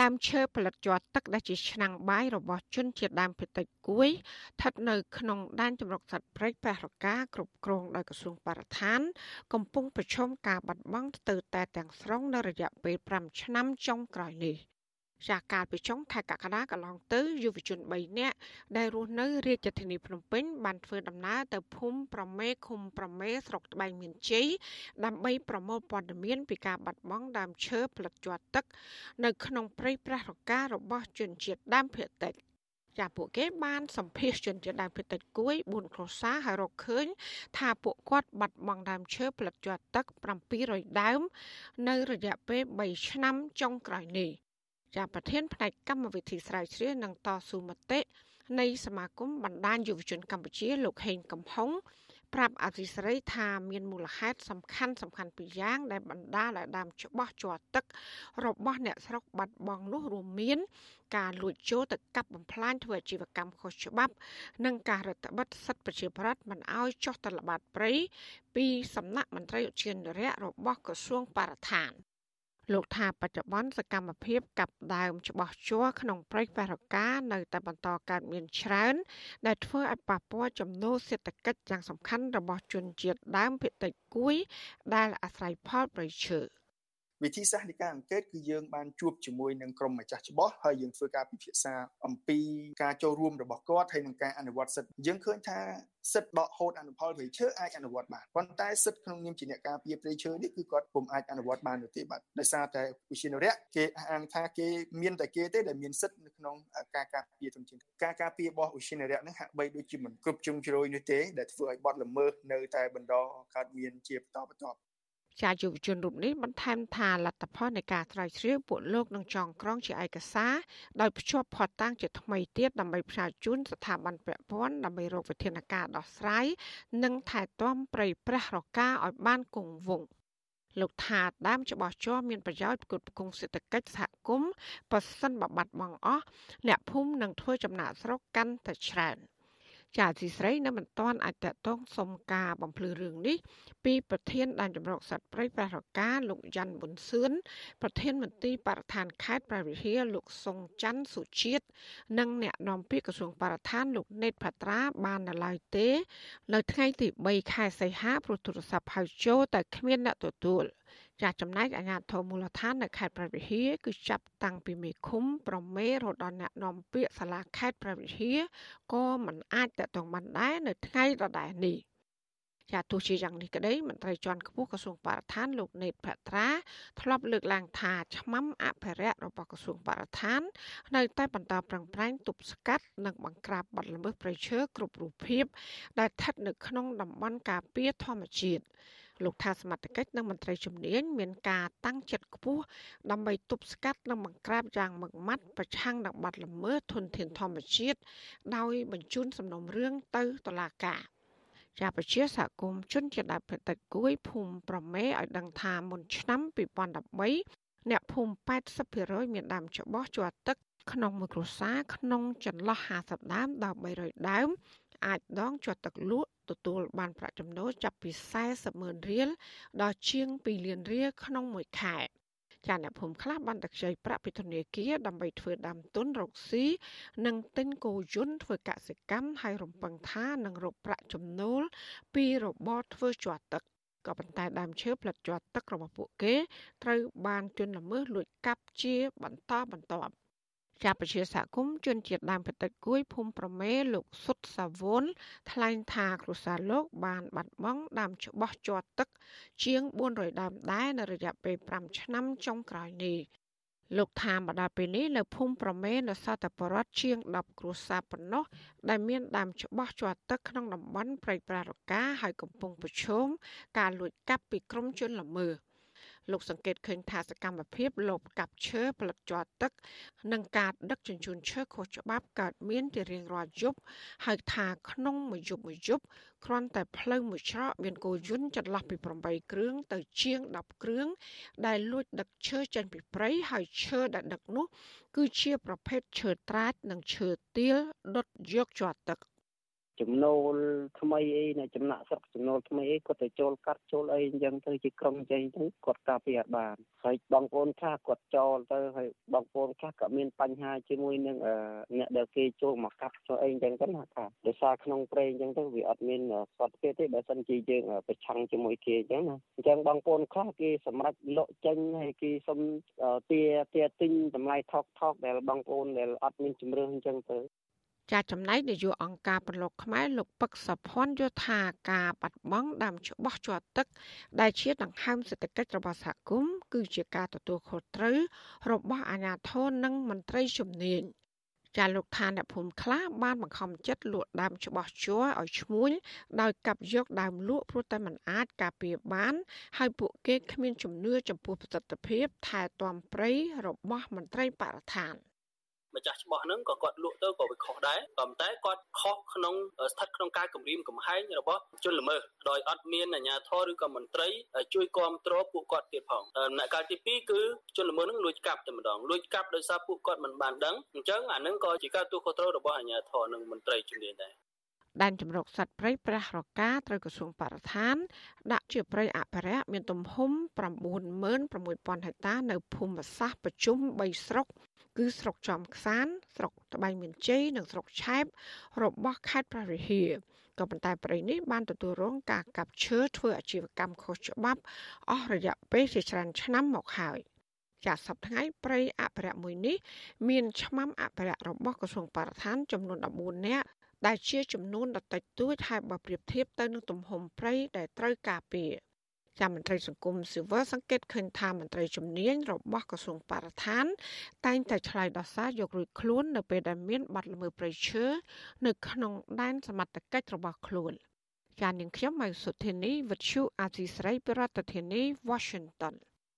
ដើមឈើផលិតជាប់ទឹកដែលជាឆ្នាំងបាយរបស់ជនជាតិដើមភាគតិចគួយស្ថិតនៅក្នុងដែនជម្រកសត្វព្រៃព្រះរកាគ្រប់គ្រងដោយក្រសួងបរិស្ថាន កំពុងប្រឈមការបាត់បង់ស្ទើរតែទាំងស្រុងនៅរយៈពេល5ឆ្នាំចុងក្រោយនេះ ចាកាលពីចុងខែកក្កដាកន្លងទៅយុវជន3នាក់ដែលរស់នៅរាជធានីភ្នំពេញបានធ្វើដំណើរទៅភូមិប្រមេឃុំប្រមេស្រុកត្បែងមានជ័យដើម្បីប្រមូលព័ត៌មានពីការបាត់បង់ដើមឈើផ្លិតជាប់ទឹក នៅក្នុងព្រៃប្រះរការបស់ជនជាតិដើមភាគតិចចាពួកគេបានសម្ភាសជនជាតិដើមភាគតិចគួយ4គ្រួសារហើយរកឃើញ ថាពួកគាត់បាត់បង់ដើមឈើផ្លិតជាប់ទឹក700ដើម នៅរយៈពេល3ឆ្នាំចុងក្រោយនេះ ជាប្រធានផ្នែកកម្មវិធីស្រាវជ្រាវនិងតស៊ូមតិនៃសមាគមបណ្ដាញយុវជនកម្ពុជាលោកហេងកំហុងប្រាប់អធិស្រីថាមានមូលហេតុសំខាន់សំខាន់ពីរយ៉ាង ដែលបណ្ដាលឲ្យដើមច្បាស់ជាប់ទឹករបស់អ្នកស្រុកបាត់បង់នោះរួមមាន ការលួចចូលទៅកាប់បំផ្លាញធ្វើអាជីវកម្មខុសច្បាប់ និងការរដ្ឋបិទសិទ្ធិប្រជាប្រដ្ឋមិនអោយចុះទៅល្បាតព្រៃពីសំណាក់មន្ត្រីឧទ្យានុរក្សរបស់ក្រសួងបរិស្ថាន លោកថាបច្ចុប្បន្នសកម្មភាពកាប់ដើមច្បាស់ជ័រក្នុងព្រៃបេរកានៅតែបន្តកើតមានច្រើនដែលធ្វើឲ្យប៉ះពាល់ចំណូលសេដ្ឋកិច្ចយ៉ាងសំខាន់របស់ជនជាតិដើមភាគតិចគួយដែលអាស្រ័យផលព្រៃឈើ។ វិធីសាស្ត្រនៃការអង្កេតគឺយើងបានជួបជាមួយនឹងក្រុមម្ចាស់ច្បាស់ហើយយើងធ្វើការពិភាក្សាអំពីការចូលរួមរបស់គាត់ហើយនឹងការអនុវត្តសិទ្ធិយើងឃើញថាសិទ្ធិដកហូតអនុផលព្រៃឈើអាចអនុវត្តបានប៉ុន្តែសិទ្ធិក្នុងនាមជាអ្នកការពារព្រៃឈើនេះគឺគាត់ពុំអាចអនុវត្តបាននោះទេបាទដោយសារតែវិជានរៈគេអាងថាគេមានតែគេទេដែលមានសិទ្ធិនៅក្នុងការការពារធនធានការការពាររបស់វិជានរៈនឹងហាក់បីដូចជាមិនគ្រប់ជ្រុងជ្រោយនោះទេដែលធ្វើឲ្យបទល្មើសនៅតែបន្តកើតមានជាបន្តបន្ទាប់ ជាយុវជនរូបនេះបន្ថែមថាលទ្ធផលនៃការស្រាវជ្រាវពួកលោកនឹងចងក្រងជាឯកសារដោយភ្ជាប់ផតតាំងជាថ្មីទៀតដើម្បីផ្សាយជូនស្ថាប័នពាក់ព័ន្ធដើម្បីរកវិធានការដោះស្រាយនិងថែទាំព្រៃប្រះរកាឲ្យបានគង់វង្សលោកថាដើមច្បាស់ជ័រមានប្រយោជន៍ផ្គត់ផ្គង់សេដ្ឋកិច្ចសហគមន៍ប៉ះសិនបបាត់បងអស់អ្នកភូមិនឹងធ្វើចំណាក់ស្រុកកាន់តែច្រើន។ ចាអធិស្រីនៅមិនទាន់អាចតតងសុំការបំភ្លឺរឿងនេះពីប្រធានដែនចម្រុកសត្វព្រៃប្រះរកាលោកយ៉ាន់ប៊ុនសឿនប្រធានមន្ត្រីបរិស្ថានខេត្តប្រវិហារលោកសុងច័ន្ទសុជាតិនិងអ្នកនាំពាក្យក្រសួងបរិស្ថានលោកណេតផាត្រាបាននៅឡើយទេ នៅថ្ងៃទី3ខែសីហាព្រោះទូរស័ព្ទហៅចូលតែគ្មានអ្នកទទួល។ ចាស់ចំណែកអាជ្ញាធរមូលដ្ឋាននៅខេត្តព្រះវិហារគឺចាប់តាំងពីមេឃុំប្រមេរហូតដល់អ្នកនាំពាក្យសាលាខេត្តព្រះវិហារក៏មិនអាចតតងបានដែរនៅថ្ងៃដដែលនេះចាទោះជាយ៉ាងនេះក្តីមន្ត្រីជាន់ខ្ពស់ក្រសួងបរិស្ថានលោកណេតភត្រាធ្លាប់លើកឡើងថាឆ្មាំអភិរក្សរបស់ក្រសួងបរិស្ថាន នៅតែបន្តប្រឹងប្រែងទប់ស្កាត់និងបង្ក្រាបបទល្មើសព្រៃឈើគ្រប់រូបភាពដែលស្ថិតនៅក្នុងតំបន់ការពារធម្មជាតិ លោកថាសមត្ថកិច្ចនិងមន្ត្រីជំនាញមានការតាំងចិត្តខ្ពស់ដើម្បីទប់ស្កាត់និងបង្ក្រាបយ៉ាងម៉ឺងម៉ាត់ប្រឆាំងនឹងបទល្មើសធនធានធម្មជាតិដោយបញ្ជូនសំណុំរឿងទៅតុលាការជាប្រជាសហគមន៍ជនជាតិដើមភាគតិចគួយភូមិប្រមេឲ្យដឹងថាមុនឆ្នាំ2013អ្នកភូមិ80%មានដើមច្បោះជាប់ទឹកក្នុងមួយគ្រួសារក្នុងចន្លោះ50ដើមដល់300ដើម អាចដងជាប់ទឹកលក់ទទួលបានប្រាក់ចំណូលចាប់ពី40ម៉ឺនរៀលដល់ជាង2លានរៀលក្នុងមួយខែចាអ្នកភូមិខ្លះបានតែខ្ចីប្រាក់ពីធនាគារដើម្បីធ្វើដើមទុនរកស៊ីនិងទិញគោយន្តធ្វើកសិកម្មហើយរំពឹងថានឹងរកប្រាក់ចំណូលពីរបរធ្វើជាប់ទឹកក៏ប៉ុន្តែដើមឈើផ្លិតជាប់ទឹករបស់ពួកគេត្រូវបានជន់ល្មើសលួចកាប់ជាបន្តបន្ទាប់ ចាប់ប្រជាសហគមន៍ជនជាតិដើមភាគតិចគួយភូមិប្រមេលោកសុតសាវុនថ្លែងថាគ្រួសារលោក បានបាត់បង់ដើមច្បោះជាប់ទឹក ជាង400ដើមដែរនៅរយៈពេល5ឆ្នាំចុងក្រោយនេះលោកថាមកដល់ពេលនេះនៅភូមិប្រមេនៅសតពរដ្ឋជាង10គ្រួសារប៉ុណ្ណោះដែលមានដើមច្បោះជាប់ទឹកក្នុងតំបន់ព្រៃប្រារកាហើយកំពុងប្រឈមការលួចកាប់ពីក្រុមជនល្មើស លោកសង្កេតឃើញថាសកម្មភាពលបកាប់ឈើផលិតជាប់ទឹក និងការដឹកជញ្ជូនឈើខុសច្បាប់កើតមានជារៀងរាល់យប់ហើយថាក្នុងមួយយប់មួយយប់គ្រាន់តែផ្លូវមួយច្រកមានគោយន្តចន្លោះពី8គ្រឿងទៅជាង10គ្រឿងដែលលួចដឹកឈើចេញពីព្រៃហើយឈើដែលដឹកនោះ គឺជាប្រភេទឈើត្រាចនិងឈើទាលដុតយកជាប់ទឹក ចំណូលថ្មីអីនៅចំណាក់ស្រុកចំណូលថ្មីអីគាត់ទៅចូលកាត់ចូលអីអញ្ចឹងទៅជាក្រុមអញ្ចឹងទៅគាត់ការពារបានហើយបងប្អូនខ្លះគាត់ចូលទៅហើយបងប្អូនខ្លះក៏មានបញ្ហាជាមួយនឹងអ្នកដែលគេចូលមកកាប់ចូលអីអញ្ចឹងទៅណាថាដោយសារក្នុងព្រៃអញ្ចឹងទៅវាអត់មានសុខភាពទេបើសិនជាយើងប្រឆាំងជាមួយគេអញ្ចឹងណាអញ្ចឹងបងប្អូនខ្លះគេសម្រាប់លក់ចេញហើយគេសុំទាទាទិញតម្លៃថោកថោកដែលបងប្អូនដែលអត់មានជំរឿនអញ្ចឹងទៅ ចាចំណែកនាយកអង្គការប្រឡូកខ្មែរលោកពឹកសុភ័ណ្ឌយល់ថាការបាត់បង់ដើមច្បោះជាប់ទឹក ដែលជាដង្ហើមសេដ្ឋកិច្ចរបស់សហគមន៍គឺជាការទទួលខុសត្រូវរបស់អាជ្ញាធរនិងមន្ត្រីជំនាញចាលោកថាអ្នកភូមិខ្លះបានបង្ខំចិត្តលក់ដើមច្បោះជ័រឲ្យឈ្មួញដោយកាប់យកដើមលក់ព្រោះតែมันអាចការពារបាន ហើយពួកគេគ្មានជំនឿចំពោះប្រសិទ្ធភាពថែទាំព្រៃរបស់មន្ត្រីបរិស្ថាន។ ម្ចាស់ច្បាស់ហ្នឹងក៏គាត់លក់ទៅក៏វាខុសដែរក៏ប៉ុន្តែគាត់ខុសក្នុងស្ថិតក្នុងការគម្រាមកំហែងរបស់ជនល្មើសដោយអត់មានអាជ្ញាធរឬក៏មន្ត្រីជួយគ្រប់គ្រងពួកគាត់ទៀតផងដំណាក់កាលទី2គឺជនល្មើសហ្នឹងលួចកាប់តែម្ដងលួចកាប់ដោយសារពួកគាត់មិនបានដឹងអញ្ចឹងអាហ្នឹងក៏ជាការទូខុសត្រូវរបស់អាជ្ញាធរនិងមន្ត្រីជំនាញដែរដែនចម្រុកសត្វព្រៃប្រះរកាត្រូវក្រសួងបរិស្ថាន ដាក់ជាព្រៃអភិរក្សមានទំហំ96000ហិកតានៅភូមិសាស្ត្រប្រជុំ3ស្រុក គឺស្រុកចំខ្សានស្រុកត្បែងមានជ័យនិងស្រុកឆែបរបស់ខេត្តព្រះវិហារក៏ប៉ុន្តែព្រៃនេះបានទទួលរងការកាប់ឈើធ្វើអាជីវកម្មខុសច្បាប់អស់រយៈពេលជាច្រើនឆ្នាំមកហើយចាសប្តាហ៍ថ្ងៃព្រៃអភិរក្សមួយនេះមានឆ្មាំអភិរក្សរបស់ក្រសួងបរិស្ថានចំនួន14នាក់ដែលជាចំនួនដ៏តិចតួចហើយបើប្រៀបធៀបទៅនឹងទំហំព្រៃដែលត្រូវការពារ ចាំមន្ត្រីសង្គមស៊ីវិលសង្កេតឃើញថាមន្ត្រីជំនាញរបស់ក្រសួងបរិស្ថាន តែងតែឆ្លើយដោះសារយករួចខ្លួននៅពេលដែលមានបាត់ល្មើសព្រៃឈើនៅក្នុងដែនសមត្ថកិច្ចរបស់ខ្លួនចាននាងខ្ញុំម៉ៃសុធានីវិទ្យុអាស៊ីស្រីប្រធានាធិបតី Washington